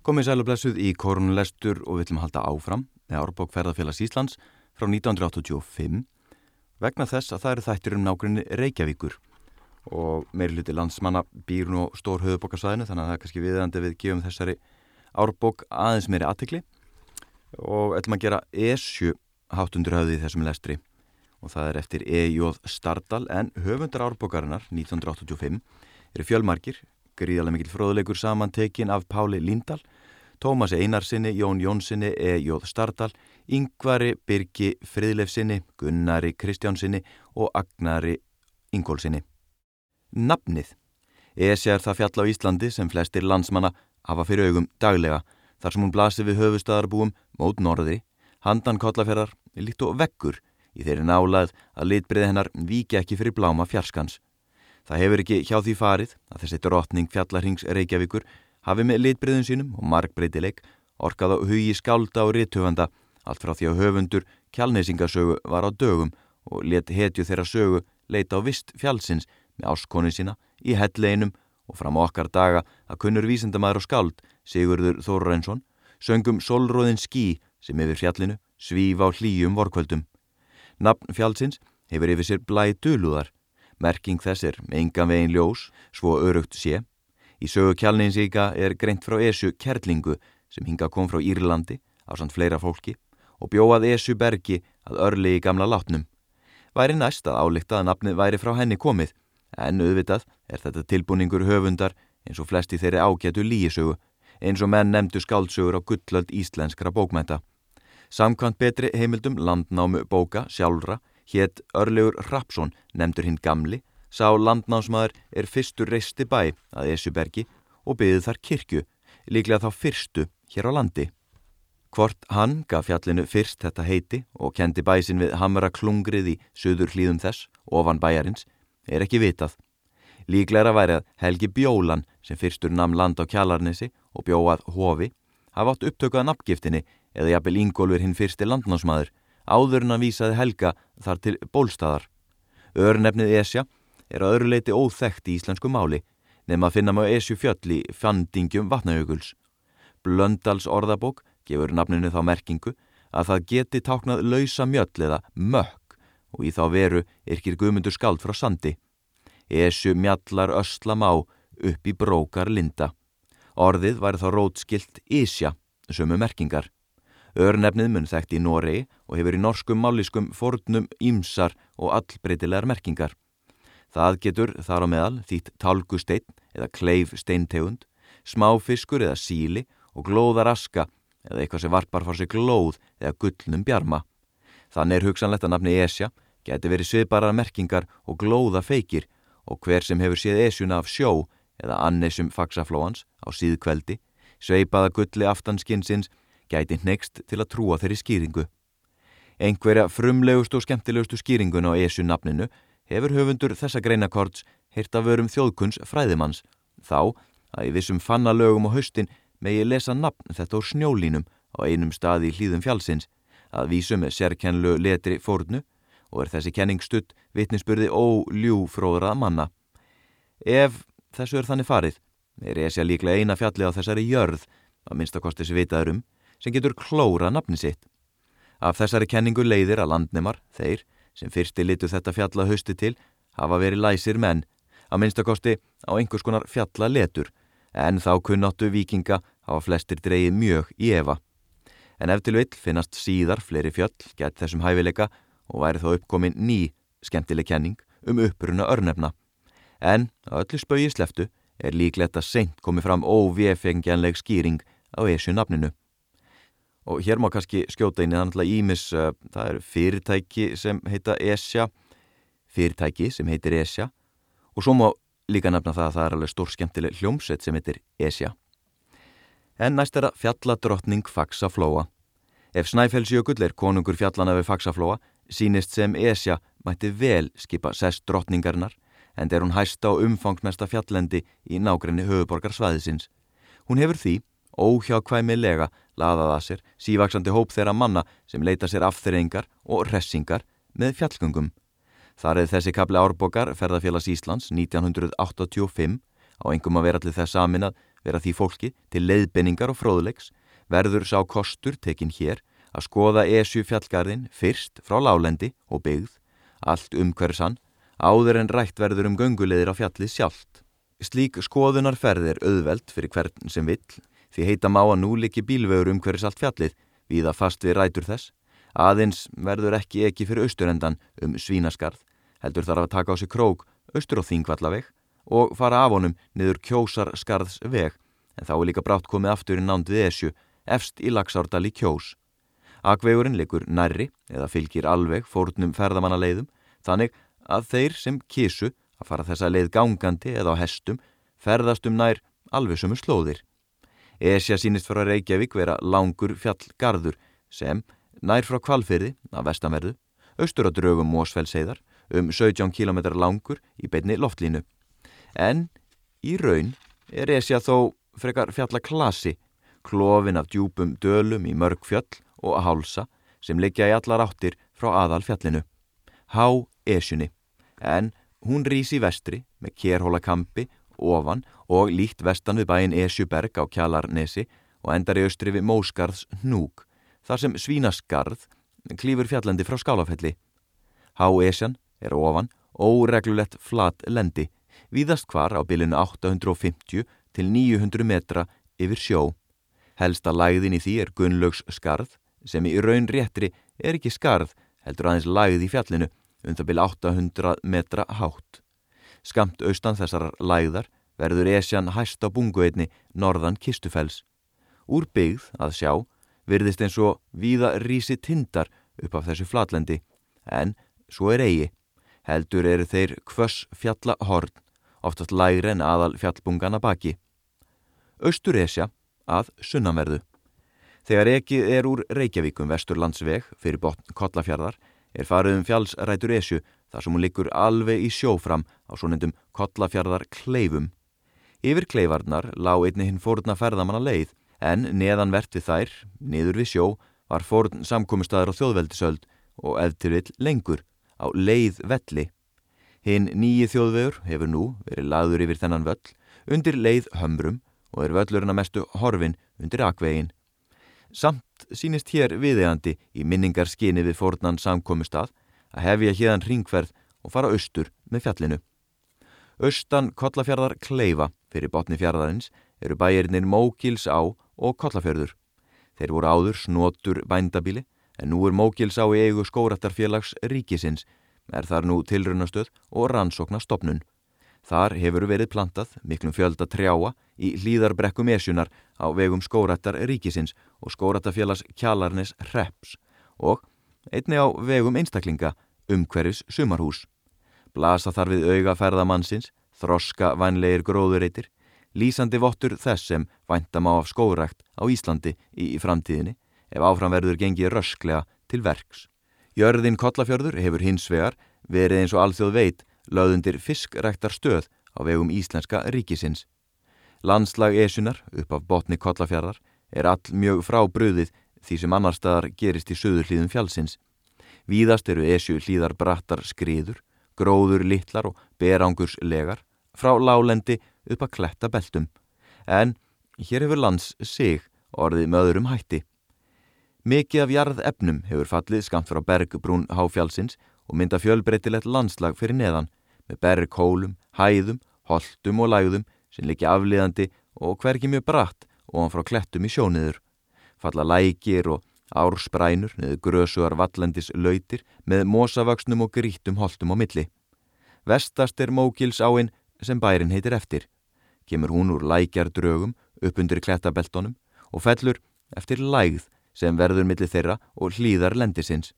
Komið sælublessuð í korunlestur og við ætlum að halda áfram með Árbók ferðarfélags Íslands frá 1985 vegna þess að það eru þættir um nákvæmni Reykjavíkur og meiri hluti landsmanna býr nú stór höfubókarsvæðinu þannig að það er kannski viðandi við gefum þessari Árbók aðeins meiri aðtikli og ætlum að gera E7 háttundur höfði í þessum lestri og það er eftir E.J. Stardal en höfundar Árbókarinnar 1985 eru fjölmarkir gríðarlega mikil fróðuleikur samantekin af Páli Líndal, Tómas Einarsinni, Jón Jónsinni, E.J. Stardal, Yngvari Birgi Friðlefsinni, Gunnari Kristjánsinni og Agnari Ingólsinni. Nafnið. Esja er það fjall á Íslandi sem flestir landsmanna hafa fyrir augum daglega þar sem hún blasir við höfustaðarbúum mót norðri, handan kollaferðar, líkt og vekkur í þeirri nálað að litbriði hennar viki ekki fyrir bláma fjarskans. Það hefur ekki hjá því farið að þessi drotning fjallarhings Reykjavíkur hafi með litbriðun sínum og markbreytileik orkað á hugi skálda og réttöfanda allt frá því að höfundur kjálnesingasögu var á dögum og let hetju þeirra sögu leita á vist fjallsins með áskonu sína í helleinum og fram á okkar daga að kunnur vísendamæður og skáld Sigurður Þórarensson söngum solróðin skí sem yfir fjallinu svíf á hlýjum vorkvöldum. Nafn fjallsins hefur yfir sér blæ dölúðar Merking þess er engan vegin ljós, svo örugt sé. Í sögu kjálninsíka er greint frá Esju Kerlingu sem hinga kom frá Írlandi á samt fleira fólki og bjóað Esju Bergi að örli í gamla látnum. Væri næst að álíkta að nafnið væri frá henni komið, en auðvitað er þetta tilbúningur höfundar eins og flesti þeirri ágætu líisögu, eins og menn nefndu skáldsögur á gullöld íslenskra bókmænta. Samkvæmt betri heimildum landnámu bóka sjálfra Hétt Örlegur Rapsson, nefndur hinn gamli, sá landnámsmaður er fyrstur reisti bæ að Esjubergi og byggði þar kirkju, líklega þá fyrstu hér á landi. Hvort hann gaf fjallinu fyrst þetta heiti og kendi bæsin við hamra klungrið í söður hlýðum þess, ofan bæjarins, er ekki vitað. Líklega væri að Helgi Bjólan sem fyrstur namn land á kjallarnesi og bjóað hofi hafa átt upptökuða nafngiftinni eða jafnvel Ingólfur hinn fyrsti landnámsmaður áður en að vísaði Helga þar til bólstaðar. Örnefnið Esja er að öru leiti óþekkt í íslensku máli nefn að finna maður Esju fjöll í fandingjum vatnajökuls. Blöndals orðabók gefur nafninu þá merkingu að það geti táknað lausa mjöll eða mökk og í þá veru yrkir guðmundur skald frá sandi. Esju mjallar öslam á upp í brókar linda. Orðið væri þá rótskilt Ísja, sömu merkingar. Örnefnið mun þekkt í Noregi og hefur í norskum máliskum fornum ímsar og allbreytilegar merkingar. Það getur þar á meðal þýtt talgusteinn eða kleif steintegund, smáfiskur eða síli og glóðar aska eða eitthvað sem varpar fór sig glóð eða gullnum bjarma. Þannig er hugsanlegt að nafni Esja geti verið sviðbarar merkingar og glóða feikir og hver sem hefur séð Esjuna af sjó eða annesum faksaflóans á síðkveldi, sveipaða gulli aftanskinsins gæti next til að trúa þeirri skýringu. Engverja frumlegustu og skemmtilegustu skýringun á ESU nafninu hefur höfundur þessa greinakords heyrt að verum þjóðkunns fræðimanns, þá að í vissum fannalögum og haustin megi lesa nafn þetta úr snjólínum á einum staði í hlýðum fjálsins, að vísum með sérkennlu letri fórnu og er þessi kenning stutt vitninsburði óljúfróðrað manna. Ef þessu er þannig farið, er ESA líklega eina fjalli á þessari jörð, að minnstakosti sem vitaður um, sem getur klóra nafni sitt. Af þessari kenningu leiðir að landnemar, þeir, sem fyrsti litu þetta fjalla hausti til, hafa verið læsir menn, að minnstakosti á einhvers konar fjalla letur, en þá kunnáttu vikinga hafa flestir dreyið mjög í efa. En ef til vill finnast síðar fleiri fjöll gett þessum hæfileika og væri þá uppkomin ný skemmtileg kenning um uppruna örnefna. En að öllu spauði sleftu er líklegt að seint komið fram óvefengjanleg skýring á esju nafninu og hér má kannski skjóta inn í þannig að ímis, uh, það eru fyrirtæki sem heita Esja fyrirtæki sem heitir Esja. Og svo má líka nefna það að það er alveg stór skemmtileg hljómsveit sem heitir Esja. En næst er að fjalladrottning Faxaflóa. Ef Snæfellsjökull er konungur fjallana við Faxaflóa sínist sem Esja mætti vel skipa sest drottningarnar en er hún hæsta og umfangsmesta fjallendi í nákrenni höfuborgarsvæðisins hún hefur því óhjákvæmilega laðað að sér sívaksandi hóp þeirra manna sem leita sér afþreyingar og ressingar með fjallgöngum. Þar er þessi kapli árbókar ferðarfélags Íslands 1985 á engum að vera allir þess samin að vera því fólki til leiðbenningar og fróðleiks verður sá kostur tekinn hér að skoða Esju fjallgarðin fyrst frá lálendi og byggð, allt umhversan, áður en rætt verður um göngulegðir á fjallið sjálft. Slík skoðunarferð er auðveld fyrir hvern sem vill, því heita má að nú líki bílvegur umhverjus allt fjallið, við að fast við rætur þess. Aðeins verður ekki ekki fyrir austurendan um svínaskarð, heldur þarf að taka á sig krók austur á þingvallaveg og fara af honum niður kjósar skarðs veg, en þá er líka brátt komið aftur í nándið esju, efst í lagsárdal í kjós. Akvegurinn likur nærri eða fylgir alveg fórnum ferðamannaleiðum, þannig að þeir sem kísu að fara þessa leið gangandi eða á hestum ferðast um nær alveg sömu slóðir. Esja sínist frá Reykjavík vera langur fjallgarður sem nær frá kvalfyrði af vestanverðu, austur á draugum Mósfellseiðar um 17 km langur í beinni loftlínu. En í raun er Esja þó frekar fjallaklasi, klófin af djúpum dölum í mörg fjöll og hálsa sem liggja í allar áttir frá aðal fjallinu. Há Esjunni, en Hún rýs í vestri með kérhólakampi, ofan og líkt vestan við bæin Esjuberg á Kjalarnesi og endar í austri við Móskarðs hnúk, þar sem Svínaskarð klýfur fjallandi frá skálafelli. Há-Esjan er ofan óreglulegt flat lendi, víðast hvar á bylinu 850 til 900 metra yfir sjó. Helsta lægðin í því er Gunnlaugs skarð, sem í raun réttri er ekki skarð, heldur aðeins lægð í fjallinu um það byrja 800 metra hátt. Skamt austan þessar læðar verður Esjan hæst á bunguveitni norðan Kistufells. Úr byggð að sjá virðist eins og víða rísi tindar upp af þessu flatlendi, en svo er eigi. Heldur eru þeir kvöss fjallahorn, oftast lægri en aðal fjallbungana baki. Östur Esja að sunnanverðu. Þegar ekki er úr Reykjavíkum vesturlandsveg fyrir botn Kollafjörðar er farið um fjálsrætur esju þar sem hún liggur alveg í sjófram á svonendum kollafjarðar kleifum. Yfir kleifarnar lág einni hinn fórna ferðamanna leið en neðan vert við þær, niður við sjó, var fórn samkomustæður á þjóðveldisöld og eðtirvill lengur á leið velli. Hinn nýji þjóðvegur hefur nú verið laður yfir þennan völl undir leið hömbrum og er völlurinn að mestu horfin undir akvegin. Samt sínist hér viðegandi í minningar skinni við fórnan samkomust að hefja hérðan ringferð og fara austur með fjallinu. Austan Kollafjörðar Kleifa fyrir botni fjörðarins eru bæirinnir Mókils á og Kollafjörður. Þeir voru áður snotur bændabíli en nú er Mókils á í eigu skórattarfélags ríkisins er þar nú tilrunastöð og rannsóknastofnun. Þar hefur verið plantað miklum fjölda trjáa í hlýðarbrekkum esjunar á vegum skórattar ríkisins og skórattafélags kjalarnis reps og einni á vegum einstaklinga umhverjus sumarhús. Blasa þar við auga ferðamannsins, þroska vænleir gróðureitir, lýsandi vottur þess sem væntam á skórækt á Íslandi í, framtíðinni ef áframverður gengið rösklega til verks. Jörðin Kollafjörður hefur hins vegar verið eins og alþjóð veit löðundir fiskræktar stöð á vegum Íslenska ríkisins. Landslag Esunar upp af botni Kollafjörðar er all mjög frábröðið því sem annar staðar gerist í söður hlýðum fjálsins. Víðast eru Esu hlýðar brattar skriður, gróður litlar og berangurs legar, frá lálendi upp að kletta beltum. En hér hefur lands sig orðið möðurum hætti. Mikið af jarð efnum hefur fallið skamt frá bergbrún háfjálsins og mynda fjölbreytilegt landslag fyrir neðan með berghólum, hæðum, holdum og lægðum sem líkja afliðandi og hverki mjög bratt og hann frá klettum í sjóniður. Falla lækir og ársprænur neður grösuar vallendis lautir með mósavaksnum og grítum holdum á milli. Vestast er Mókils áinn sem bærin heitir eftir. Kemur hún úr lækjardrögum upp undir klettabeltonum og fellur eftir lægð sem verður millir þeirra og hlýðar lendisins.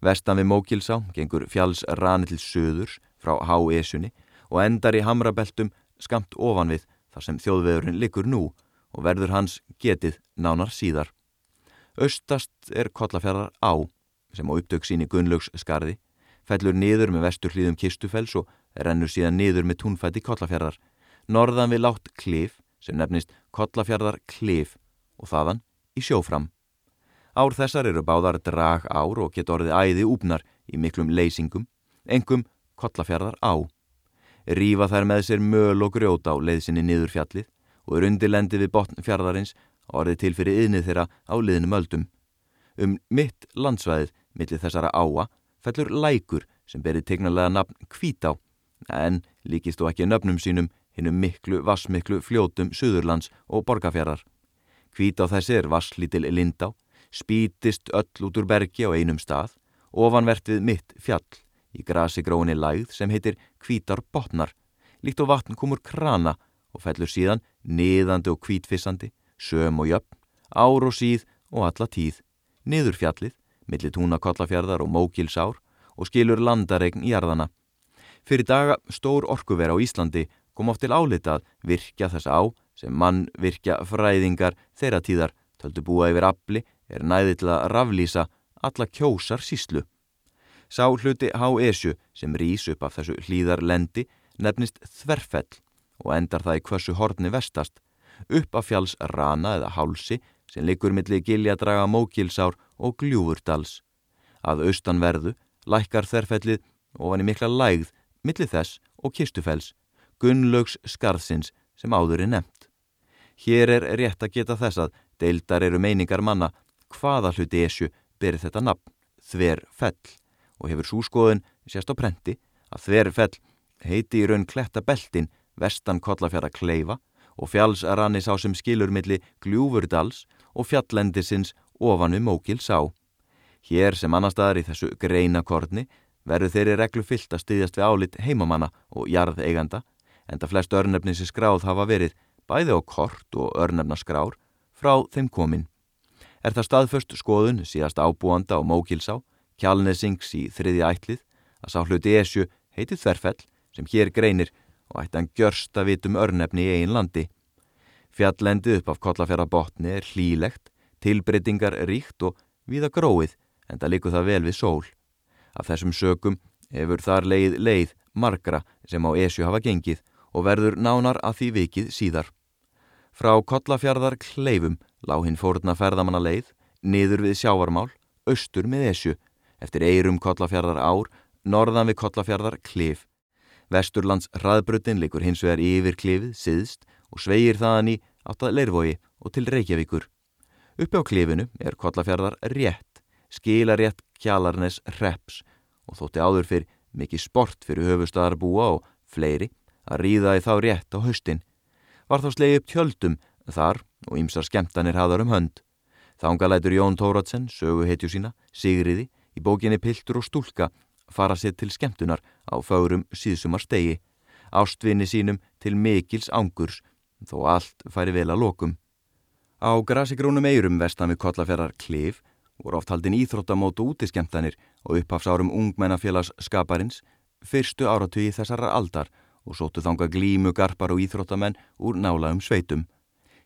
Vestan við Mókilsá gengur fjalls rani til söðurs frá Há-Esunni og endar í Hamrabeltum skamt ofan við þar sem þjóðveðurinn likur nú og verður hans getið nánar síðar. Östast er Kollafjörðar á sem á uppdökk sín í Gunnlaugs skarði, fellur niður með vestur hlýðum Kistufells og rennur síðan niður með túnfætti Kollafjörðar, norðan við látt klif sem nefnist Kollafjörðar klif og þaðan í sjófram. Ár þessar eru báðar drag ár og get orðið æði úpnar í miklum leysingum, engum kollafjörðar á. Rífa þær með sér möl og grjóta á leiðsinni niður fjallið og er undirlendi við botn fjardarins orðið til fyrir yðnið þeirra á liðnum öldum. Um mitt landsvæðið, millir þessara áa, fellur lækur sem berir tegnalega nafn Kvítá, en líkist þó ekki nöfnum sínum hinnum miklu vassmiklu fljótum Suðurlands og Borgafjörðar. Kvítá þessi er vasslítil lindá, spítist öll út úr bergi á einum stað, ofanvert við mitt fjall, í grasi gróni lægð sem heitir Kvítar botnar, líkt og vatn komur krana og fellur síðan niðandi og kvítfissandi, söm og jöfn, ár og síð og alla tíð, niður fjallið, millir túnakollafjörðar og mókilsár og skilur landaregn í jarðana. Fyrir daga stór orkuver á Íslandi kom oft til álitað virkja þess á sem mann virkja fræðingar þeirra tíðar töldu búa yfir afli er næði til að raflýsa alla kjósar síslu. Sá hluti H.E.S.U. sem rýs upp af þessu hlýðar lendi nefnist þverfell og endar það í hversu horni vestast, upp af fjalls rana eða hálsi sem likur millir giljadraga mókilsár og gljúvurdals. Að austanverðu lækkar þverfellið ofan í mikla lægð millir þess og kistufells, gunnlaugs skarðsins sem áður er nefnt. Hér er rétt að geta þess að deildar eru meiningar manna hvaða hluti esju beri þetta nafn, þver fell, og hefur súskoðun sérst á prenti að þver fell heiti í raun kletta beltin vestan kollafjara kleifa og fjallsrannis á sem skilur milli gljúfurdals og fjallendisins ofanu mókil sá. Hér sem annar staðar í þessu greinakorni verður þeirri reglu fyllt að styðjast við álit heimamanna og jarðeiganda en það flest örnefnins skráð hafa verið bæði á kort og örnefnaskrár frá þeim komin. Er það staðföst skoðun síðast ábúanda á Mókilsá, kjálnesings í þriði ætlið, að sá hluti esju heiti Þverfell sem hér greinir og ætti hann gjörst að vitum örnefni í eigin landi. Fjallendið upp af kollafjara botni er hlílegt, tilbreytingar ríkt og viða gróið en það likur það vel við sól. Af þessum sökum hefur þar leið leið margra sem á esju hafa gengið og verður nánar að því vikið síðar. Frá kollafjarðar kleifum lág hinn fórna ferðamanna leið, niður við sjávarmál, austur með esju, eftir eirum kollafjarðar ár, norðan við kollafjarðar klif. Vesturlands hraðbrutin likur hins vegar yfir klifið, siðst og sveigir þaðan í áttað leirvogi og til Reykjavíkur. Uppi á klifinu er kollafjarðar rétt, skila rétt kjalarnes reps og þótti áður fyrr mikið sport fyrir höfustadarbúa og fleiri að ríða í þá rétt á höstin var þá sleið upp tjöldum þar og ymsar skemmtanir haðar um hönd. Þángalætur Jón Tóratsen, sögu heitju sína, Sigriði, í bókinni Piltur og Stúlka fara sér til skemmtunar á fárum síðsumar stegi, ástvinni sínum til mikils ángurs, þó allt færi vel að lokum. Á grasigrúnum eirum vestan við Kollaferrar Klif voru oft haldin íþróttamótu útiskemmtanir og upphafsárum ungmennafélags skaparins fyrstu áratugi þessara aldar og sóttu þanga glímu garpar og íþróttamenn úr nálaðum sveitum.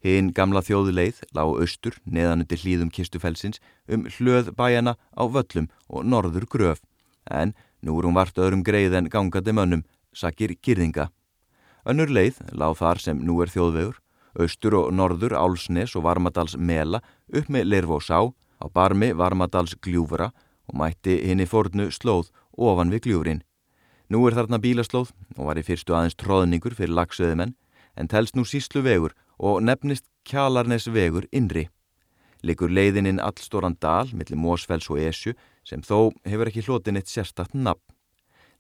Hinn gamla þjóðuleið lág austur neðan undir hlýðum kistufelsins um hlöð bæjana á völlum og norður gröf, en nú er hún vart öðrum greið en gangandi mönnum, sakir girðinga. Önnur leið lág þar sem nú er þjóðvegur, austur og norður Álsnes og Varmadals mela upp með Lervó sá, á barmi Varmadals gljúfura og mætti henni fornu slóð ofan við gljúfrin. Nú er þarna bílaslóð og var í fyrstu aðeins tróðningur fyrir lagsöðumenn en telst nú síslu vegur og nefnist Kjalarnes vegur innri. Likur leiðininn allstóran dal millir Mósfells og Esju sem þó hefur ekki hlotin eitt sérstatt nafn.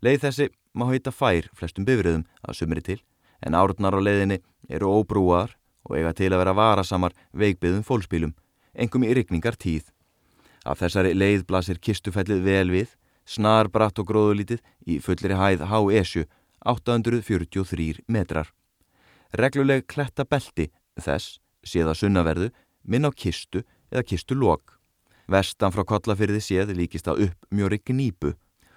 Leið þessi má heita fær flestum bifriðum að sumri til en árnar á leiðinni eru óbrúaðar og eiga til að vera varasamar veikbyðum fólksbílum, engum í rikningar tíð. Af þessari leið blasir kistufellið vel við snar bratt og gróðulítið í fullri hæð H.E.S.U. 843 metrar. Regluleg kletta belti þess séða sunnaverðu minn á kistu eða kistu lok. Vestan frá kollafyrði séð líkist að upp mjóri gnípu.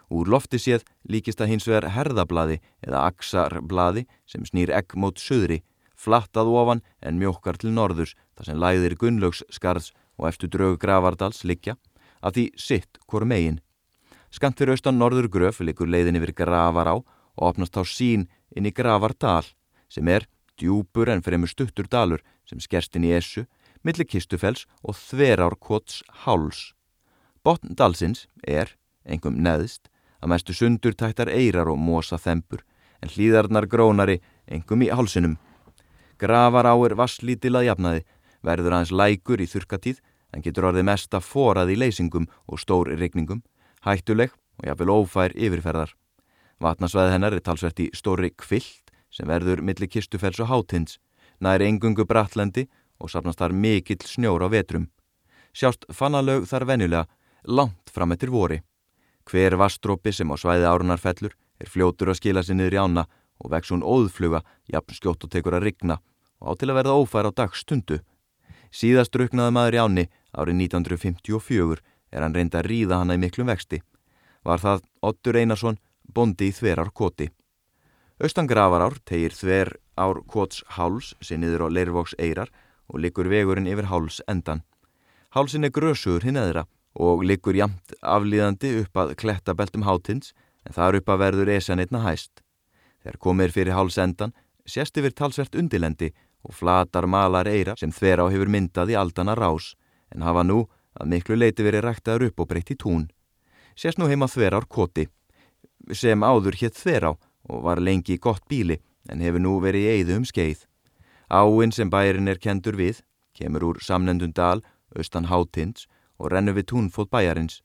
Úr lofti séð líkist að hins vegar herðablaði eða aksarblaði sem snýr egg mót söðri, flattað ofan en mjókkar til norðurs þar sem læðir Gunnlaugs skarðs og eftir draug Gravardals likja, að því sitt hvort megin. Skant fyrir austan norður gröf likur leiðin yfir Gravar á og opnast þá sín inn í Gravardal sem er djúpur en fremur stuttur dalur sem skerst inn í essu, millir kistufells og þverárkots háls. Botn dalsins er, engum neðst, að mestu sundur tættar eirar og mosa þempur en hlýðarnar grónari engum í hálsinum. Grafar á er vasslítil að jafnaði, verður aðeins lækur í þurkatíð en getur orðið mesta forað í leysingum og stór regningum, hættuleg og jáfnvel ófær yfirferðar. Vatnasvæði hennar er talsvert í stóri kvilt sem verður millir kistufells og hátins, nær engungu brattlendi og sapnast þar mikill snjór á vetrum. Sjást fannalög þar venjulega langt fram eftir vori. Hver vastrópi sem á svæði árunar fellur er fljótur að skila sér niður í ána og vex hún óðfluga, jafn skjótt og tekur að rigna og á til að verða ófær á dagstundu. Síðast ruknaði maður í áni árið 1954 er hann reynda að ríða hana í miklum vexti. Var það Ottur Einarsson, bondi í þverar koti. Östan gravarár tegir þver ár kots háls sinniður á leirvoks eirar og likur vegurinn yfir háls endan. Hálsin er grösugur hinn eðra og likur jamt aflíðandi upp að kletta beltum hátins en þar upp að verður esan einna hæst. Þegar komir fyrir háls endan sést yfir talsvert undilendi og flatar malar eira sem þver á hefur myndað í aldana rás en hafa nú að miklu leiti verið ræktaður upp og breytt í tún. Sést nú heima þver ár koti sem áður hétt þver á og var lengi í gott bíli en hefur nú verið í eigðu um skeið. Áinn sem bærin er kendur við kemur úr samnendun dal, austan hátins og rennur við túnfót bæjarins.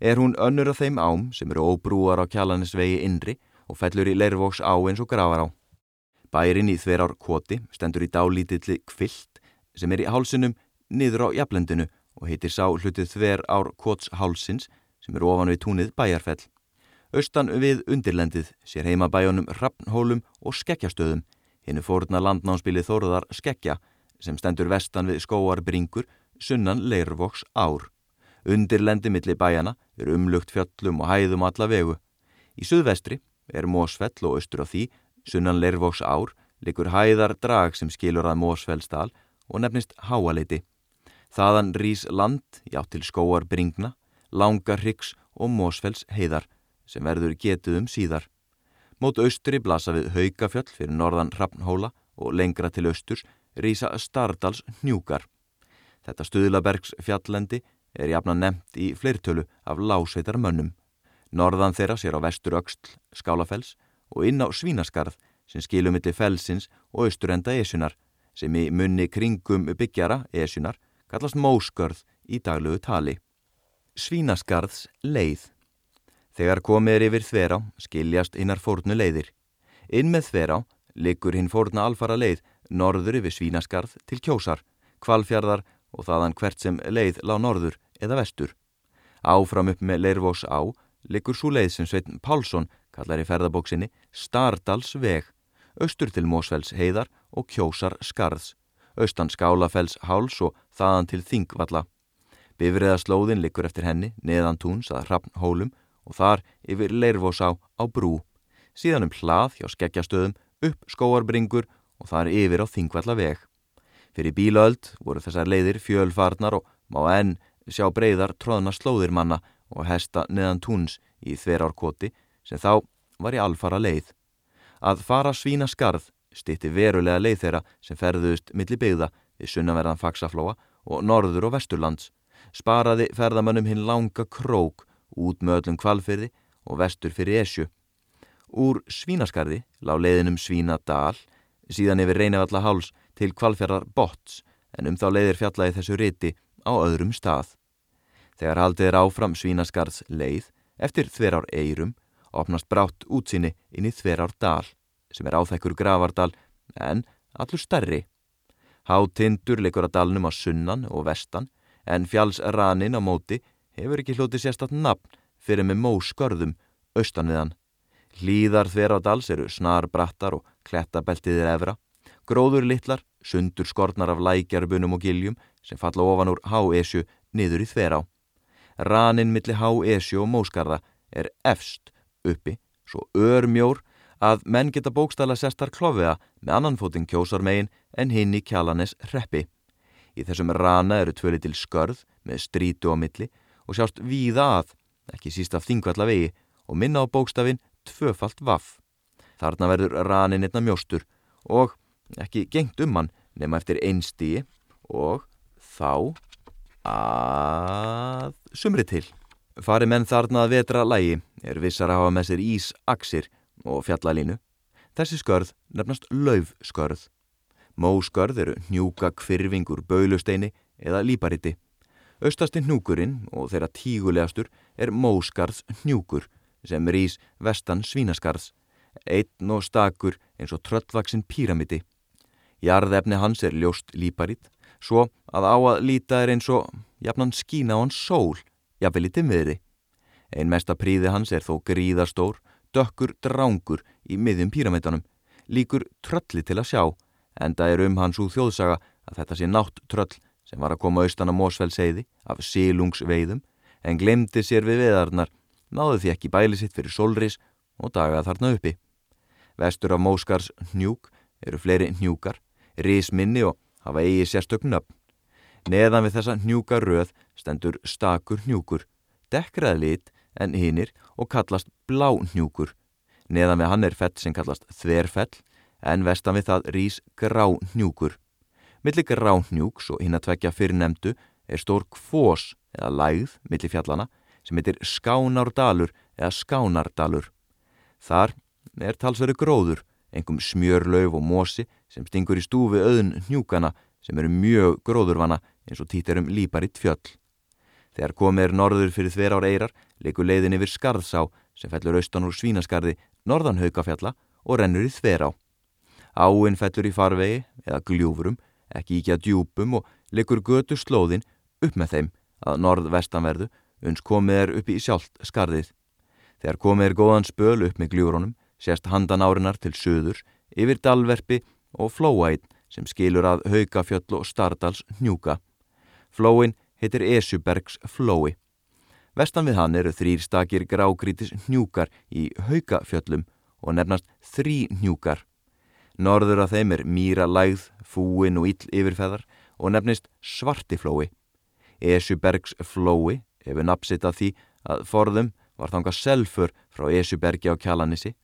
Er hún önnur af þeim ám sem eru óbrúar á kjalanisvegi innri og fellur í leirvoks á eins og grafar á. Bærin í þverjar kvoti stendur í dálítilli kvilt sem er í hálsunum niður á jaflendinu og heitir sá hlutið þver ár kvots hálsins sem er ofan við túnið bæjarfell. Austan við undirlendið sér heima bæjónum Rappnhólum og Skekkjastöðum, hennu fóruna landnánsbílið Þóruðar Skekkja sem stendur vestan við skóarbringur sunnan leirvoks ár. Undirlendi milli bæjana er umlugt fjöllum og hæðum alla vegu. Í suðvestri er Mósfell og austur á því, sunnan leirvoks ár, likur hæðar drag sem skilur að Mósfellsdal og nefnist Háaleiti. Þaðan rýs land, já til skóar bringna, langar hrygs og Mósfells heiðar sem verður getuð um síðar. Mót austri blasa við haugafjöll fyrir norðan Hrafnhóla og lengra til austurs rýsa Stardals hnjúkar. Þetta stuðlabergs fjallendi er jafna nefnt í fleirtölu af lásveitar mönnum. Norðan þeirra sér á vestur öxl skálafells og inn á svínaskarð sem skilum millir felsins og austurenda esunar sem í munni kringum byggjara esunar kallast móskörð í daglugu tali. Svínaskarðs leið Þegar komið er yfir þverá skiljast hinnar fórnu leiðir. Inn með þverá likur hinn fórna alfara leið norður yfir svínaskarð til kjósar, kvalfjardar og þaðan hvert sem leið lág norður eða vestur. Áfram upp með Leirvós á likur svo leið sem Sveitn Pálsson kallar í ferðabóksinni Stardals veg, austur til Mósfells heiðar og kjósar skarðs, austan Skálafells háls og þaðan til Þingvalla. Bifriðaslóðin likur eftir henni neðan túns að Hrafnhólum og þar yfir Leirvós á brú, síðan um hlað hjá skeggjastöðum upp skóarbringur og þar yfir á Þingvalla veg. Fyrir bílaöld voru þessar leiðir fjölfarnar og má enn sjá breyðar tróðna slóðir manna og hesta neðan túns í þverárkoti sem þá var í alfara leið. Að fara svína skarð stitti verulega leið þeirra sem ferðuðust millir byggða við sunnaverðan faksaflóa og norður og vesturlands. Sparaði ferðamönnum hinn langa krók út með öllum kvalfyrði og vestur fyrir esju. Úr svínaskarði lág leiðinum svínadal, síðan yfir reynavalla háls til kvalfjörðar bots en um þá leiðir fjallaði þessu riti á öðrum stað. Þegar haldið er áfram svínaskarðs leið, eftir þverár eirum, opnast brátt útsinni inn í þverár dal, sem er áþekkur gravardal en allur stærri. Hátindur leikur að dalnum á sunnan og vestan, en fjallsranin á móti hefur ekki hlutið sérstatt nafn fyrir með móskörðum austan viðan. Hlýðar þverádals eru snar brattar og klettabeltiðir efra, gróður litlar sundur skornar af lækjarbunum og giljum sem falla ofan úr Há-Esju niður í þverá. Raninn millir Há-Esju og Móskarða er efst uppi, svo örmjór að menn geta bókstala sestar klófiða með annan fóting kjósarmegin en hinn í kjalanes reppi. Í þessum rana eru tvöli til skörð með strítu á milli og sjást víða að, ekki síst af þingvalla vegi og minna á bókstafin tvöfalt vaff. Þarna verður ranin einna mjóstur og ekki gengt um hann nema eftir einstíi og þá að sumri til. Fari menn þarna að vetra lægi er vissar að hafa með sér ís, aksir og fjallalínu. Þessi skörð nefnast laufskörð. Móskörð eru hnjúka kvirfingur baulusteini eða lípariti. Östasti hnjúkurinn og þeirra tígulegastur er Móskarðs hnjúkur sem rýs vestan svínaskarðs, einn og stakur eins og tröllvaksin píramidi. Jarðefni hans er ljóst líparit, svo að á að líta er eins og jafnan skína á hans sól, jafnvel í timmiðri. Ein mesta príði hans er þó gríðastór, dökkur drángur í miðjum píramidunum, líkur trölli til að sjá, enda er um hans úr þjóðsaga að þetta sé nátt tröll sem var að koma austan á Mósfellseiði af sílungsveiðum en glemdi sér við veðarnar, náðu því ekki bæli sitt fyrir solris og dagað þarna uppi. Vestur af Móskars hnjúk eru fleiri hnjúkar, risminni og hafa eigi sérstökn nöfn. Neðan við þessa hnjúka röð stendur stakur hnjúkur, dekkraði lit en hinnir og kallast blá hnjúkur. Neðan við hann er fell sem kallast þverfell en vestan við það rýs grá hnjúkur. Millir grá hnjúks og hinn að tvekja fyrir nefndu er stór kvós eða lægð millir fjallana sem heitir Skánárdalur eða Skánardalur. Þar er talsveru gróður, engum smjörlauf og mósi sem stingur í stúfi auðn hnjúkana sem eru mjög gróðurvana eins og títir um líparitt fjöll. Þegar komið er norður fyrir þver ár eirar, leikur leiðin yfir Skarðsá sem fellur austan úr Svínaskarði, norðan Haukafjalla og rennur í þver á. Áinn fellur í farvegi eða gljúfurum, ekki íkja djúpum og leikur götu slóðin upp með þeim að norð-vestanverðu uns komið er upp í sjálft skarðið. Þegar komið er góðan spöl upp með gljúrónum, sérst handan árinar til söður, yfir dalverfi og flóætt sem skilur að Haukafjöll og Stardals hnjúka. Flóin heitir Esjubergs flói. Vestan við hann eru þrýr stakir grágrítis hnjúkar í Haukafjöllum og nefnast þrý hnjúkar. Norður af þeim er mýra lægð, fúin og ill yfirfeðar og nefnist svartiflói. Esjubergs flói hefur napsitt af því að forðum var þanga selfur frá Esjubergi á kjalanissi,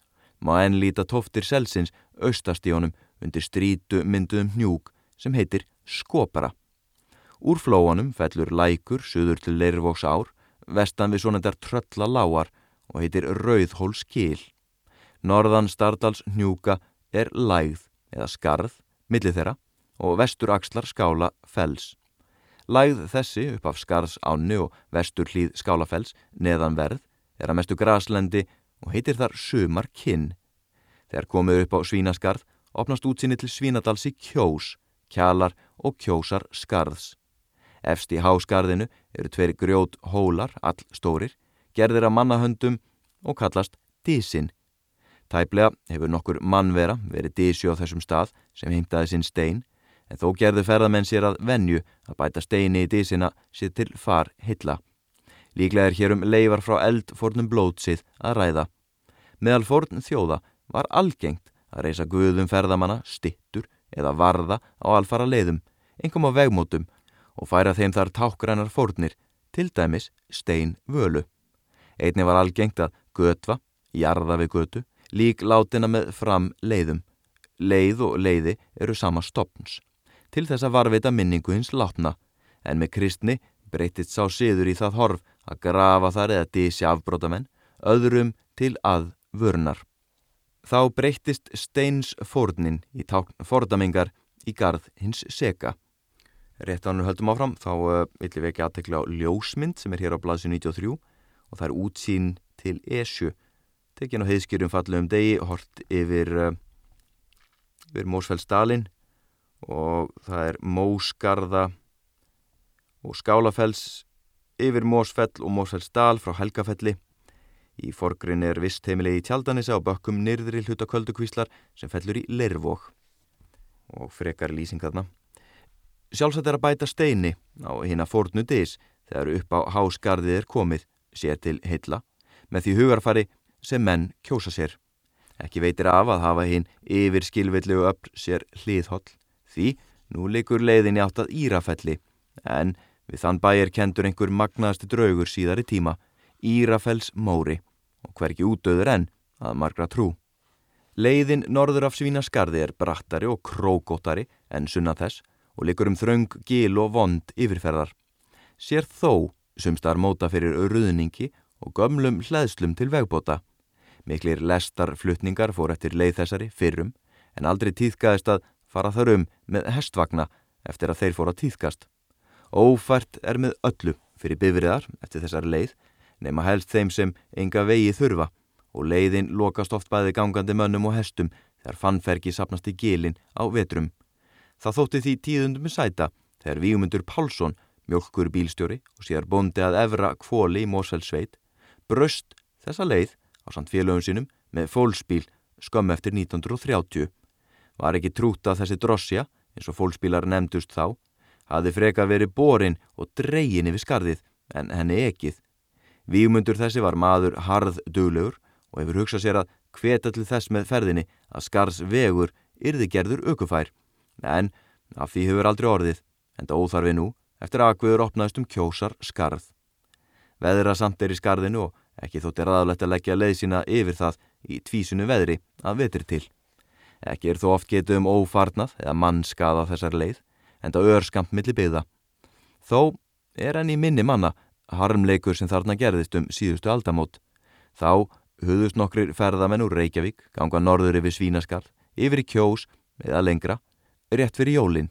má enn líta tóftir selsins austast í honum undir strítu mynduðum hnjúk sem heitir skopara. Úr flóanum fellur lækur suður til Leirvóks ár, vestan við svona der trölla lágar og heitir Rauðhóls kýl. Norðan Stardals hnjúka er lægð eða skarð, millið þeirra og vestur axlar skála fells. Lægð þessi upp af skarðs áni og vestur hlýð skálafells neðan verð er að mestu graslendi og heitir þar sumar kinn. Þegar komið upp á svínaskarð opnast útsinni til Svínadals í kjós, kjalar og kjósar skarðs. Efst í háskarðinu eru tveri grjót hólar, all stórir, gerðir af mannahöndum og kallast dísin. Tæplega hefur nokkur mannvera verið dísi á þessum stað sem heimtaði sinn stein, en þó gerðu ferðamenn sér að venju að bæta steini í dísina sér til far hilla. Líklega er hér um leifar frá eldfornum blótsið að ræða. Meðal forn þjóða var algengt að reysa guðum ferðamanna, stittur eða varða á alfara leiðum, engum á vegmótum og færa þeim þar tákgrænar fórnir, til dæmis stein völu. Einni var algengt að götva, jarða við götu, lík látina með fram leiðum. Leið og leiði eru sama stopns. Til þess að varvita minningu hins látna, en með kristni breytist sá siður í það horf að grafa þar eða dísi afbrótamenn, öðrum til að vörnar. Þá breyttist steins fórnin í tákn fordamingar í garð hins seka. Rétt ánur höldum áfram, þá uh, viljum við ekki aðtekla á ljósmynd sem er hér á bladsi 93 og það er útsýn til Esju. Tekjan á heiðskjörum fallu um degi, hort yfir, uh, yfir Mósfellsdalin og það er Mósgarða og Skálafells yfir Mósfell og Mósfellsdal frá Helgafelli. Í forgrinn er vist heimilegi í tjaldanisa á bakkum nyrðri hluta köldukvíslar sem fellur í lervók og frekar lýsingarna. Sjálfsagt er að bæta steini á hinn að fornu dis þegar upp á hásgarðið er komið, sér til heilla, með því hugarfari sem menn kjósa sér. Ekki veitir af að hafa hinn yfir skilvillu öll sér hliðholl, því nú leikur leiðinni átt að Írafelli, en við þann bæir kendur einhver magnaðasti draugur síðar í tíma, Írafells móri og hverki útöður enn að margra trú. Leiðin norður af Svínaskarði er brattari og krókóttari enn sunna þess og likur um þraung, gil og vond yfirferðar. Sér þó sumstar móta fyrir ruðningi og gömlum hlæðslum til vegbóta. Miklir lestarflutningar fór eftir leið þessari fyrrum en aldrei tíðkaðist að fara þar um með hestvagna eftir að þeir fóra týðkast. Ófært er með öllu fyrir bifriðar eftir þessari leið nema helst þeim sem enga vegi þurfa og leiðin lokast oft bæði gangandi mönnum og hestum þegar fannfergi sapnast í gilin á vetrum. Það þótti því tíðundum með sæta þegar Víumundur Pálsson, mjölkur bílstjóri og sér bondi að evra kvóli í Mósfellsveit, bröst þessa leið á samt félögum sínum með fólksbíl skömm eftir 1930. Var ekki trút að þessi drossja, eins og fólksbílar nefndust þá, hafði freka verið borin og dreyin yfir skarðið en henni ekið. Víumundur þessi var maður harð duglegur og hefur hugsað sér að hveta til þess með ferðinni að skars vegur yrði gerður aukufær. En af því hefur aldrei orðið, en það óþarfi nú, eftir aðkvöður opnaðist um kjósar skarð. Veðra samt er í skarðinu og ekki þótt er aðalegt að leggja leið sína yfir það í tvísunu veðri að vetri til. Ekki er þó oft getið um ófarnað eða mannskaða þessar leið, en það örskamt millir byggða. Þó er enn í minni manna harmleikur sem þarna gerðist um síðustu aldamót. Þá huðust nokkrir ferðamenn úr Reykjavík, ganga norður yfir Svínaskarð, yfir í Kjós eða lengra, rétt fyrir jólinn.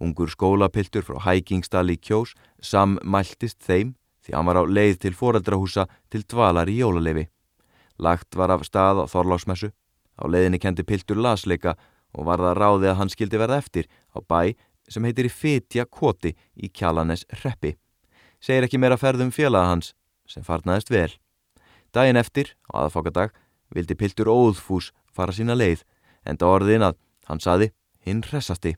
Ungur skólapiltur frá Hækingsdal í Kjós sammæltist þeim því hann var á leið til foreldrahúsa til dvalar í jólalefi. Lagt var af stað á Þorláksmessu, á leiðinni kendi piltur lasleika og var það ráðið að hann skildi verða eftir á bæ sem heitir í Fetja Koti í Kjallanes Reppi. Segir ekki meira ferðum félaga hans sem farnaðist vel. Dæin eftir, á aðfokadag, vildi Piltur óðfús fara sína leið, en það orðin að hann saði hinn hressasti.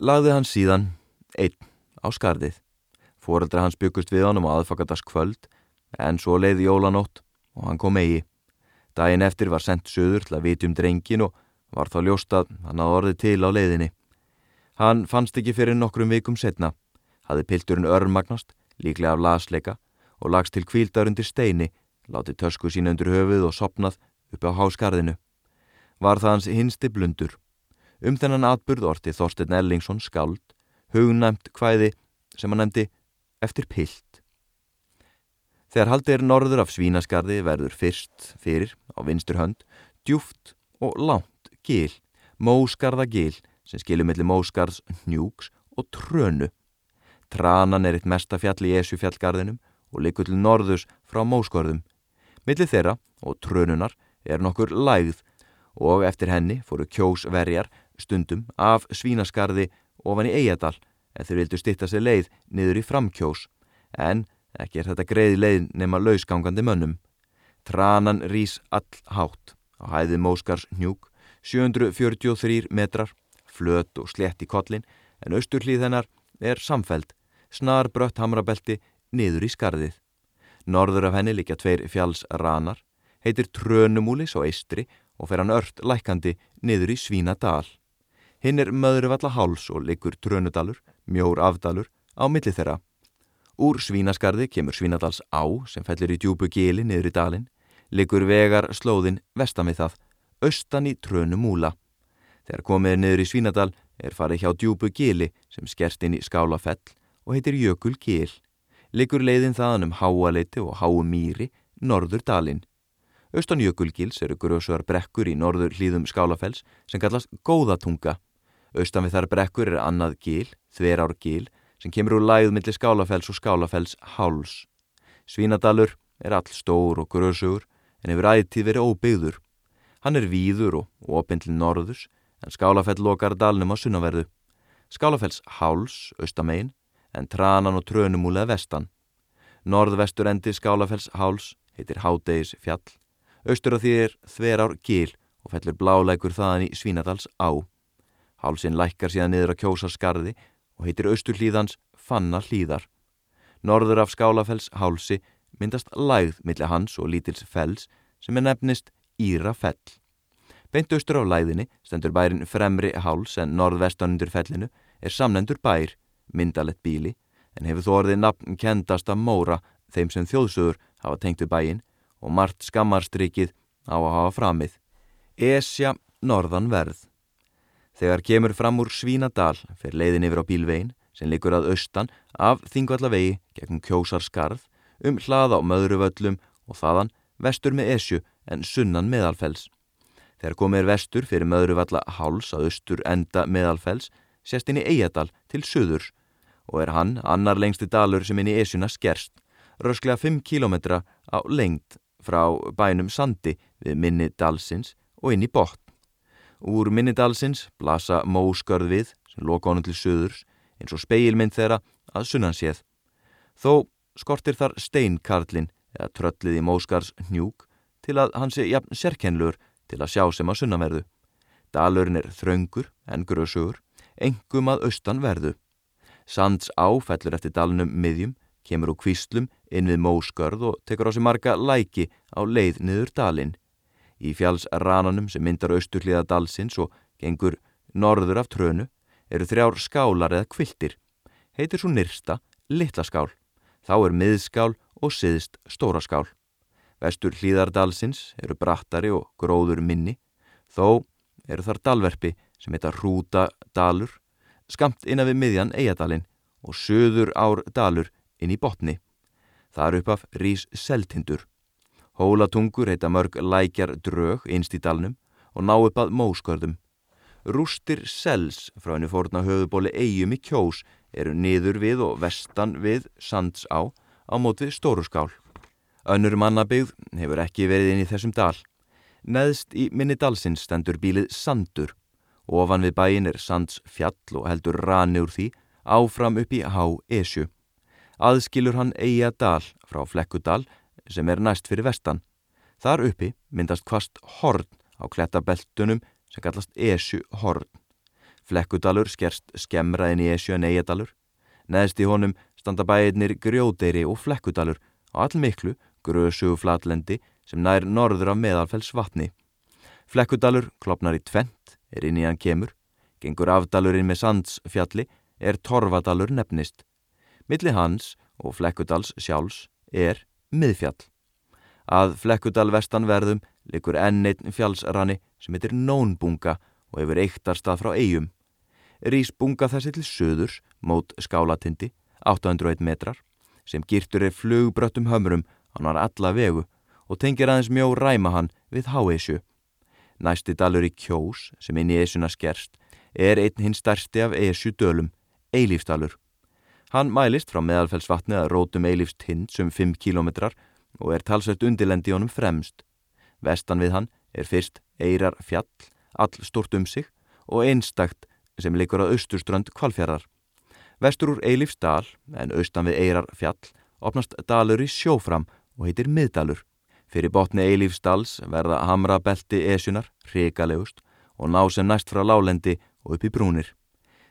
Lagði hann síðan einn á skarðið. Fóreldra hans byggust við honum á aðfokadags kvöld, en svo leiði jólanótt og hann kom eigi. Dæin eftir var sendt söður til að viti um drengin og var þá ljóstað hann að orði til á leiðinni. Hann fannst ekki fyrir nokkrum vikum setna, hafði Pilturinn örmagnast, líklega af lasleika og lagst til kvíldar undir steini látið tösku sín undir höfuð og sopnað uppi á háskarðinu. Var það hans hinsti blundur. Um þennan atburð orti Þorstein Ellingsson skáld, hugnæmt hvæði sem hann nefndi eftir pilt. Þegar haldið er norður af svínaskarði verður fyrst fyrir á vinstur hönd djúft og lánt gil, móskarða gil sem skilur millir móskarðs njúks og trönu. Tranan er eitt mesta fjall í Esjufjallgarðinum og likur til norðus frá móskorðum Millir þeirra og trönunar er nokkur lægð og eftir henni fóru kjósverjar stundum af svínaskarði ofan í Eiadal eða þeir vildu stitta sér leið niður í framkjós en ekki er þetta greið leið nema lausgangandi mönnum. Tranan rýs all hátt á hæði Móskars hnjúk 743 metrar, flöt og slett í kollin en austurhlýð hennar er samfeld, snar brött hamrabelti niður í skarðið. Norður af henni líka tveir fjallsranar, heitir Trönumúlis og Eistri og fer hann ört lækandi niður í Svínadal. Hinn er möðruvalla háls og likur Trönudalur, mjór afdalur, á milli þeirra. Úr Svínaskarði kemur Svínadals á sem fellir í djúbu gili niður í dalin, likur vegar slóðin vestan við það, austan í Trönumúla. Þegar komið niður í Svínadal er farið hjá djúbu gili sem skerst inn í skálafell og heitir Jökul gil liggur leiðin þaðan um háaleiti og háumýri, norður dalinn. Austan Jökulgils eru grösuar brekkur í norður hlýðum skálafells sem kallast Góðatunga. Austan við þar brekkur er annað gil, þverár gil, sem kemur úr læð millir skálafells og skálafells háls. Svínadalur er all stór og grösugur en hefur ætið verið óbyggður. Hann er víður og opindli norðus en skálafell lokar dalnum á sunnaverðu. Skálafells háls, austamegin, en tranan og trönumúlega vestan. Norðvestur endi Skálafells háls heitir Hádegis fjall, austur á því er þverár gil og fellur bláleikur þaðan í Svínadals á. Hálsin lækkar síðan niður á kjósarskarði og heitir austur hlýðans Fanna hlýðar. Norður af Skálafells hálsi myndast lægð millir hans og lítils fells sem er nefnist Íra fell. Beint austur á læðinni stendur bærin Fremri háls en norðvestan undir fellinu er samlendur bær myndalett bíli en hefur þó orðið nafn kendast að móra þeim sem þjóðsögur hafa tengt við bæin og margt skammarstrykið á að hafa framið. Esja norðan verð. Þegar kemur fram úr Svínadal fer leiðin yfir á bílvegin sem likur að austan af þingvallavegi gegn kjósarskarð um hlaða á möðruvöllum og þaðan vestur með Esju en sunnan meðalfells. Þegar komið er vestur fyrir möðruvalla háls að austur enda meðalfells sérst inn í Eiadal til söðurs og er hann annar lengsti dalur sem inn í Esjuna skerst, rösklega 5 km á lengt frá bænum Sandi við minni dalsins og inn í botn. Úr minni dalsins blasa móskörð við sem loka honum til söðurs eins og speilmynd þeirra að sunnan séð. Þó skortir þar steinkarlin eða tröllið í móskars hnjúk til að hann sé jafn sérkennlur til að sjá sem að sunnanverðu. Dalurinn er þraungur en grösugur, engum að austan verðu. Sands áfellur eftir dalunum miðjum, kemur úr kvíslum inn við móskörð og tekur á sig marga læki á leið niður dalinn. Í fjallsrananum sem myndar austurliða dalsins og gengur norður af trönu eru þrjár skálar eða kviltir. Heitir svo nyrsta litla skál. Þá er miðskál og siðst stóra skál. Vestur hlýðardalsins eru brattari og gróður minni. Þó eru þar dalverfi sem heita Rúta dalur, skamt innan við miðjan Eiadalinn og söður ár dalur inn í botni. Það eru upp af rís seltindur. Hólatungur heita mörg lækjar drög einst í dalnum og ná upp að móskörðum. Rústir sels frá henni fórna höfubóli eigum í kjós eru niður við og vestan við sands á á mót við stóru skál. Önnur mannabygð hefur ekki verið inn í þessum dal. Neðst í minni dalsins stendur bílið Sandur. Ofan við bæin er Sands fjall og heldur rani úr því áfram upp í Há Esju. Aðskilur hann Eija dal frá Flekkudal sem er næst fyrir vestan. Þar uppi myndast kvast horn á klettabeltunum sem kallast Esju horn. Flekkudalur skerst skemraðin í Esju en Eijadalur. Neðst í honum standa bæirnir Grjódeiri og Flekkudalur á allmiklu grösugu flatlendi sem nær norður af meðalfells vatni. Flekkudalur klopnar í tvent, er inn í hann kemur, gengur afdalurinn með sandsfjalli, er torfadalur nefnist. Milli hans og Flekkudals sjálfs er miðfjall. Að Flekkudal vestanverðum likur enn einn fjallsranni sem heitir Nónbunga og hefur eittarstað frá eigum. Rís bunga þessi til söðurs mót skálatindi, 801 metrar, sem girtur er flugbröttum hömrum hann var alla vegu og tengir aðeins mjó ræma hann við Háesju. Næsti dalur í Kjós, sem inn í Esjuna skerst, er einn hinn stærsti af Esju dölum, Eilífsdalur. Hann mælist frá meðalfellsvatni að rótum Eilífst hinn sem 5 kilometrar og er talsvægt undirlendi honum fremst. Vestan við hann er fyrst Eirar fjall, all stort um sig og einstakt sem likur á austurströnd kvalfjörðar. Vestur úr Eilífsdal, en austan við Eirar fjall, opnast dalur í sjófram og heitir Miðdalur. Fyrir botni Eilífsdals verða hamra belti esjunar, hrigalegust, og ná sem næst frá lálendi og upp í brúnir.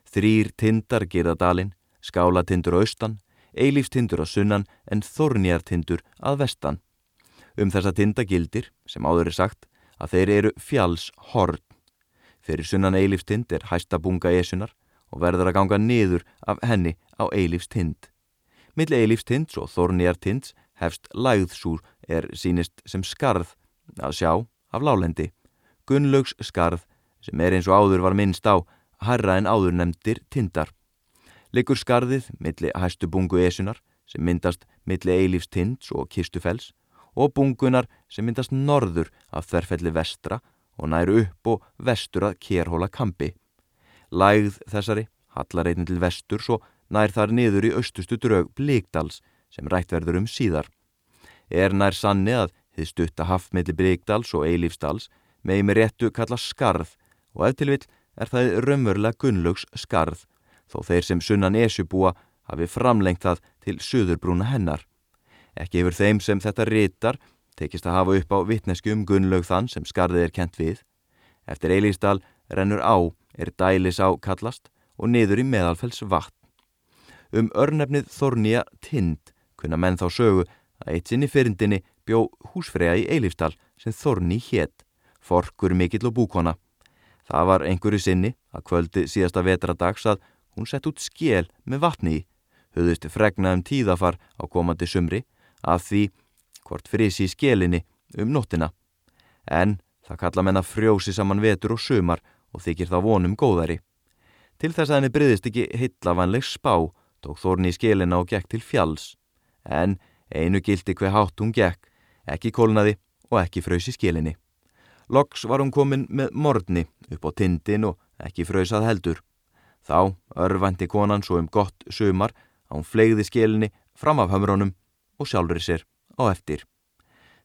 Þrýr tindar gerða dalin, skálatindur á austan, Eilífstindur á sunnan en þornjartindur að vestan. Um þessa tinda gildir, sem áður er sagt, að þeir eru fjalls horn. Fyrir sunnan Eilífstind er hæsta bunga esjunar og verður að ganga niður af henni á Eilífstind. Milli Eilífstinds og þornjartinds hefst lægðsúr er sínist sem skarð að sjá af lálendi. Gunnlaugs skarð sem er eins og áður var minnst á harra en áður nefndir tindar. Liggur skarðið milli hæstu bungu esunar sem myndast milli eilífstinds og kistufells og bungunar sem myndast norður af þerfelli vestra og næru upp og vestur að kérhóla kampi. Lægð þessari hallar einnig til vestur svo nær þar niður í austustu draug Blíkdals sem rætt verður um síðar. Er nær sanni að þið stutta hafmiðli Bríkdals og Eilífsdals með með réttu kalla skarð og eftir vill er það raunverulega gunnlaugs skarð þó þeir sem sunnan esjubúa hafi framlengt það til söðurbrúna hennar. Ekki yfir þeim sem þetta rítar tekist að hafa upp á vittnesku um gunnlaug þann sem skarðið er kent við. Eftir Eilífsdal rennur á er dælis á kallast og niður í meðalfells vatn. Um örnefnið Þornija Tind kunna menn þá sögu að eitt sinn í fyrindinni bjó húsfrega í Eilífsdal sem Þorni hétt, forkur mikill og búkona. Það var einhverju sinni að kvöldi síðasta vetradags að hún sett út skél með vatni í, höfðust fregnaðum tíðafar á komandi sumri að því hvort frisi í skélinni um nóttina. En það kalla menna frjósi saman vetur og sumar og þykir þá vonum góðari. Til þess að henni bryðist ekki hillavanleg spá tók Þorni í skélina og gekk til fjalls en einu gildi hver hátt hún gekk, ekki kólnaði og ekki fröys í skílinni. Loks var hún komin með morni upp á tindin og ekki fröysað heldur. Þá örvandi konan svo um gott sumar að hún flegði skelinni fram af hömrónum og sjálfur sér á eftir.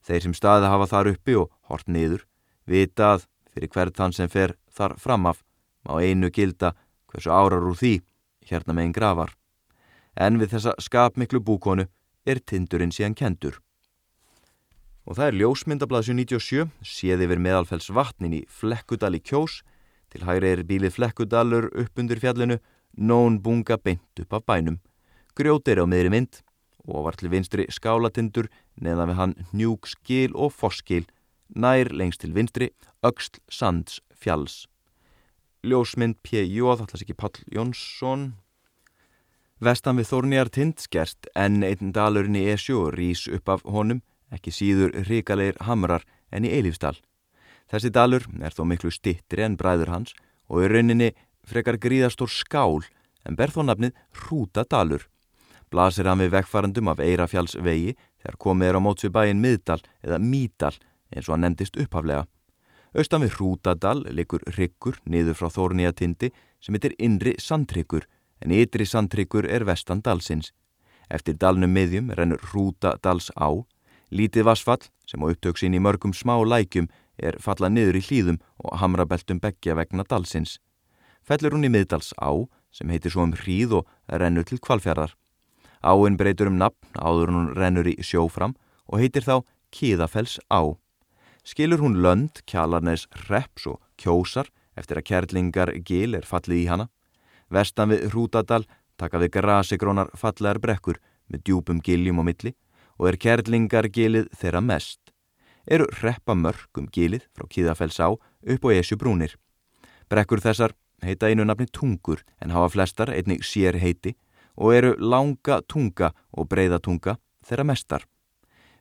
Þeir sem staði hafa þar uppi og hort niður vitað fyrir hvert þann sem fer þar framaf má einu gilda hversu árar úr því hérna megin gravar. En við þessa skapmiklu búkonu er tindurinn síðan kendur. Og það er ljósmyndablaðsju 97, séð yfir meðalfells vatnin í Flekkudal í Kjós, til hægri er bílið Flekkudalur upp undir fjallinu, nón bunga beint upp af bænum. Grjót er á miðri mynd og var til vinstri skálatindur neðan við hann njúkskil og fosskil nær lengst til vinstri, auksl sands fjalls. Ljósmynd P.J. þallas ekki Pall Jónsson. Vestan við Þórnjar tind skerst en einn dalurinn í Esjó rýs upp af honum, ekki síður ríkalegir hamrar en í Eilífsdal. Þessi dalur er þó miklu stittri en bræður hans og í rauninni frekar gríðastór skál en ber þó nafnið Hrútadalur. Blasir hann við vekkfarandum af Eirafjallsvegi þegar komið er á móts við bæin Miðdal eða Mídal eins og hann nefndist upphaflega. Austan við Hrútadal likur ryggur niður frá Þórnýjatindi sem heitir Inri Sandryggur en Ytri Sandryggur er vestan dalsins. Eftir dalnum miðjum rennur Hrútadals á. Lítið vassfall sem á upptöksin í mörgum smá lækjum er fallað niður í hlýðum og hamrabeltum begja vegna dalsins. Fellur hún í miðdals á sem heitir svo um hríð og rennur til kvalfjörðar. Áinn breytur um nafn áður hún rennur í sjófram og heitir þá Kíðafells á skilur hún lönd, kjalarnes, reps og kjósar eftir að kærlingar gil er fallið í hana. Vestan við Hrútadal taka við grasigrónar fallegar brekkur með djúpum giljum og milli og er kærlingar gilið þeirra mest. Eru reppa mörgum gilið frá Kíðafells á upp og esju brúnir. Brekkur þessar heita einu nafni tungur en hafa flestar einnig sér heiti og eru langa tunga og breyða tunga þeirra mestar.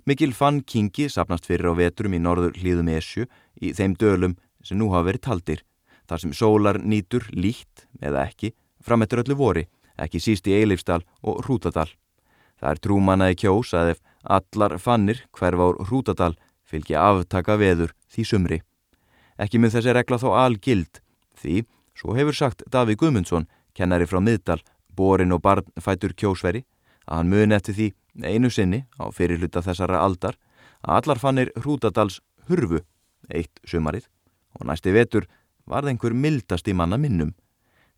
Mikil fann Kingi sapnast fyrir á veturum í norður hlýðum Esju í þeim dölum sem nú hafa verið taldir, þar sem sólar nýtur líkt, eða ekki, framettur öllu vori, ekki síst í Eilifsdal og Hrútadal. Það er trúmannaði kjós að ef allar fannir hverfa úr Hrútadal fylgja aftaka veður því sumri. Ekki mun þessi regla þó algild, því, svo hefur sagt Davíð Guðmundsson, kennari frá Middal, borin og barnfætur kjósveri, að hann muni eftir því einu sinni á fyrirluta þessara aldar að allar fannir Hrútadals hurfu eitt sumarið og næsti vetur var það einhver mildast í manna minnum.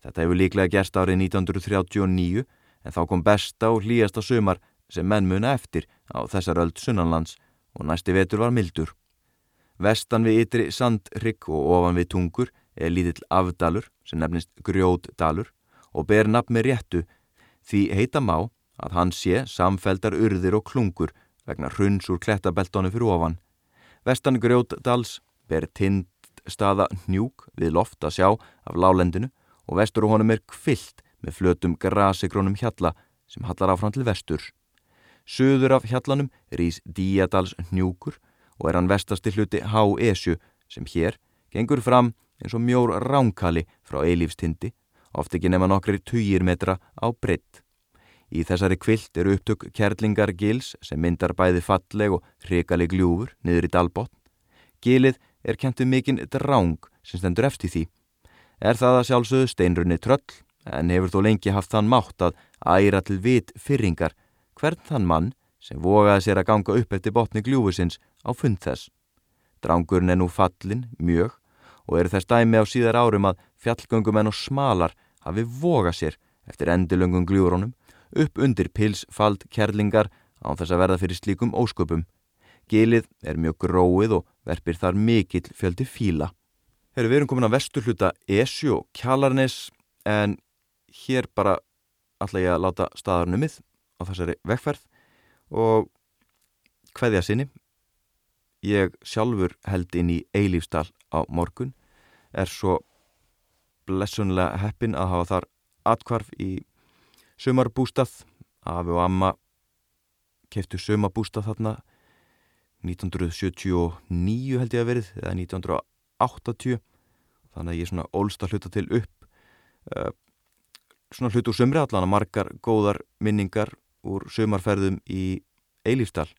Þetta hefur líklega gerst árið 1939 en þá kom besta og hlýjasta sumar sem menn muna eftir á þessar öld sunnanlands og næsti vetur var mildur. Vestan við ytri sandrygg og ofan við tungur er lítill afdalur sem nefnist grjótdalur og ber nafn með réttu því heita má að hann sé samfeldar urðir og klungur vegna hruns úr klettabeltónu fyrir ofan. Vestan Grjótdals ber tind staða njúk við loft að sjá af lálendinu og vestur og honum er kvilt með flötum grasigrónum hjalla sem hallar áfram til vestur. Suður af hjallanum rýs Díadals njúkur og er hann vestasti hluti Há-Esju sem hér gengur fram eins og mjór ránkali frá eilífstindi, oft ekki nema nokkri tugir metra á breytt. Í þessari kvilt eru upptök kerlingar gils sem myndar bæði falleg og hrikaleg gljúfur niður í dalbótt. Gilið er kentuð mikinn dráng sem stendur eftir því. Er það að sjálfsögðu steinrunni tröll en hefur þó lengi haft þann mátt að æra til vit fyrringar hvern þann mann sem vogaði sér að ganga upp eftir botni gljúfusins á fund þess. Drángurinn er nú fallin mjög og eru þess dæmi á síðar árum að fjallgöngumenn og smalar hafi vogað sér eftir endilöngum gljúrónum upp undir pilsfald kerlingar án þess að verða fyrir slíkum ósköpum. Gilið er mjög gróið og verpir þar mikill fjöldi fíla. Herru, við erum komin að vestur hluta Esju og Kjalarnes en hér bara ætla ég að láta staðarnumið á þessari vekkferð og hvaðja sinni. Ég sjálfur held inn í Eilífsdal á morgun, er svo blessunlega heppin að hafa þar atkvarf í sumarbústað. Afi og amma keftu sumarbústað þarna. 1979 held ég að verið eða 1980 þannig að ég svona ólst að hluta til upp uh, svona hlut úr sumri allan að margar góðar minningar úr sumarferðum í Eilífsdal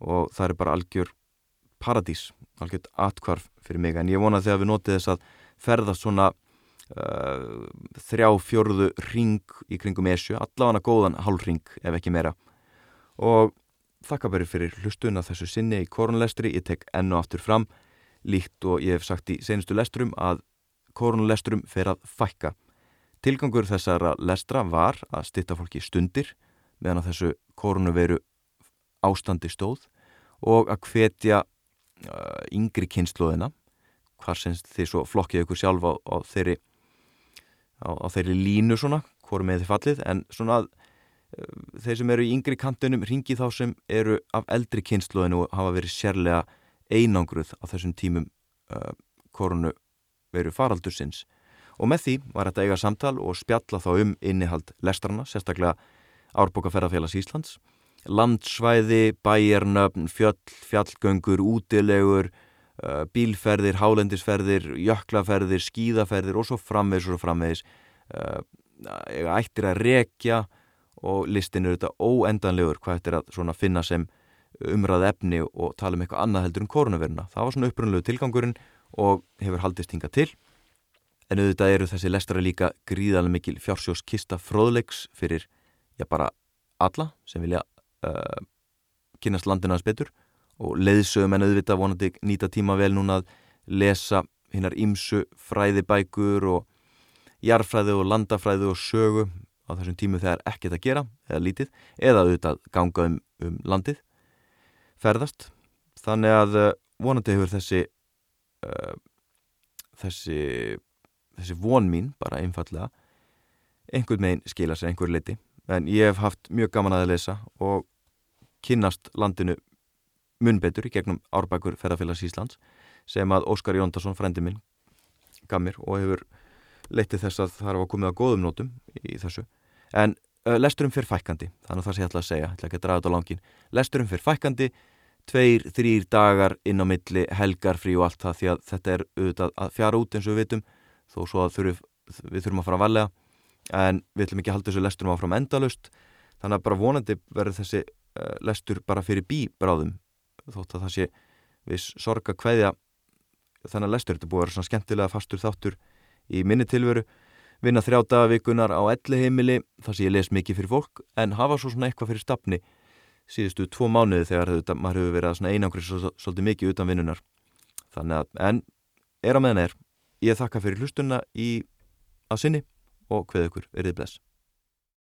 og það er bara algjör paradís algjört atkvarf fyrir mig. En ég vona þegar við notið þess að ferðast svona uh, þrjá fjörðu ring í kringum esju, allavega góðan hálfring ef ekki meira. Og þakka bæri fyrir hlustuna þessu sinni í korunlestri, ég tek ennu aftur fram líkt og ég hef sagt í senustu lesturum að korunlesturum fer að fækka. Tilgangur þessara lestra var að stitta fólki stundir meðan að þessu korunu veru ástandi stóð og að hvetja uh, yngri kynnslóðina hvað sem þið svo flokkið ykkur sjálf á, á, þeirri, á, á þeirri línu svona, hvoru með þið fallið en svona að uh, þeir sem eru í yngri kantunum ringi þá sem eru af eldri kynnslóðinu og hafa verið sérlega einangruð á þessum tímum uh, korunu veru faraldursins. Og með því var þetta eiga samtal og spjalla þá um innihald lestrana, sérstaklega Árbókaferðarfélags Íslands landsvæði, bæjarnöfn, fjöll, fjallgöngur, útilegur, uh, bílferðir, hálendisferðir, jöklaferðir, skíðaferðir og svo framvegis og framvegis. Uh, ættir að rekja og listin eru þetta óendanlegur hvað ættir að finna sem umræð efni og tala um eitthvað annað heldur um koronaviruna. Það var svona upprunlegu tilgangurinn og hefur haldist hinga til. En auðvitað eru þessi lestara líka gríðarlega mikil fjársjóskista fróðleiks fyrir, já bara alla sem vilja uh, kynast landinu aðeins betur og leiðsögum en auðvitað vonandi nýta tíma vel núna að lesa hinnar ímsu fræðibækur og jarfræði og landafræði og sögu á þessum tímu þegar ekkert að gera eða lítið eða auðvitað ganga um, um landið ferðast. Þannig að uh, vonandi hefur þessi uh, þessi þessi von mín bara einfallega einhvern meginn skila sér einhver leiti en ég hef haft mjög gaman að lesa og kynnast landinu munbetur í gegnum árbækur ferðarfélags Íslands sem að Óskar Jóndarsson, frendi minn, gaf mér og hefur leytið þess að það að komið á góðum nótum í þessu. En uh, lesturum fyrir fækandi þannig það sé ég ætla að segja, ætla ekki að draga þetta á langin lesturum fyrir fækandi tveir, þrýr dagar inn á milli helgar frí og allt það því að þetta er auðvitað að fjara út eins og við vitum þó svo að þurf, við þurfum að fara að valega en við ætlum ekki að halda þessu lesturum áfram endalust þannig að bara vonandi verður þessi uh, lestur bara fyrir bíbráðum þótt að það sé viss sorga hvaðja þannig að lestur. Þetta búið að vera svona skemmtilega fastur þáttur í minni tilveru. Vinna þrjá dagavikunar á elli heimili þar sem ég les mikið fyrir fólk en hafa svo svona eitthvað fyrir stafni síðustu tvo mánuði þegar þetta, maður hefur verið einangrið svolítið mikið utan vinnunar þannig að, en er á meðan er. Ég þakka fyrir hlustunna í að sinni og hveð ykkur, verið bless